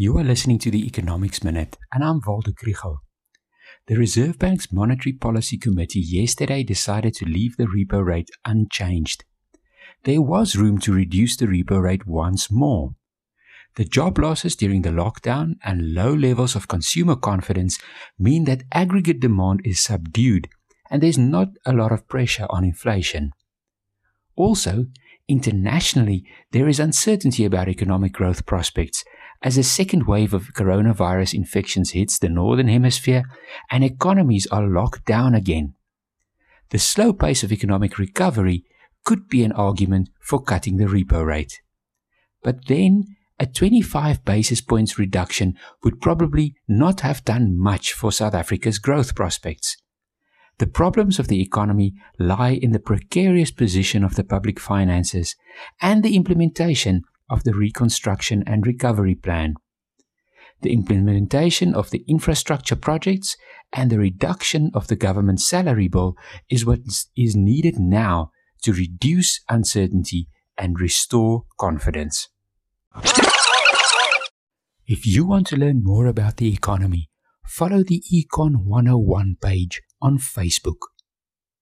You are listening to the Economics Minute, and I'm Waldo Krugell. The Reserve Bank's Monetary Policy Committee yesterday decided to leave the repo rate unchanged. There was room to reduce the repo rate once more. The job losses during the lockdown and low levels of consumer confidence mean that aggregate demand is subdued and there's not a lot of pressure on inflation. Also, internationally, there is uncertainty about economic growth prospects as a second wave of coronavirus infections hits the northern hemisphere and economies are locked down again. The slow pace of economic recovery could be an argument for cutting the repo rate. But then, a 25 basis points reduction would probably not have done much for South Africa's growth prospects. The problems of the economy lie in the precarious position of the public finances and the implementation of the Reconstruction and Recovery Plan. The implementation of the infrastructure projects and the reduction of the government salary bill is what is needed now to reduce uncertainty and restore confidence. If you want to learn more about the economy, follow the Econ 101 page on Facebook.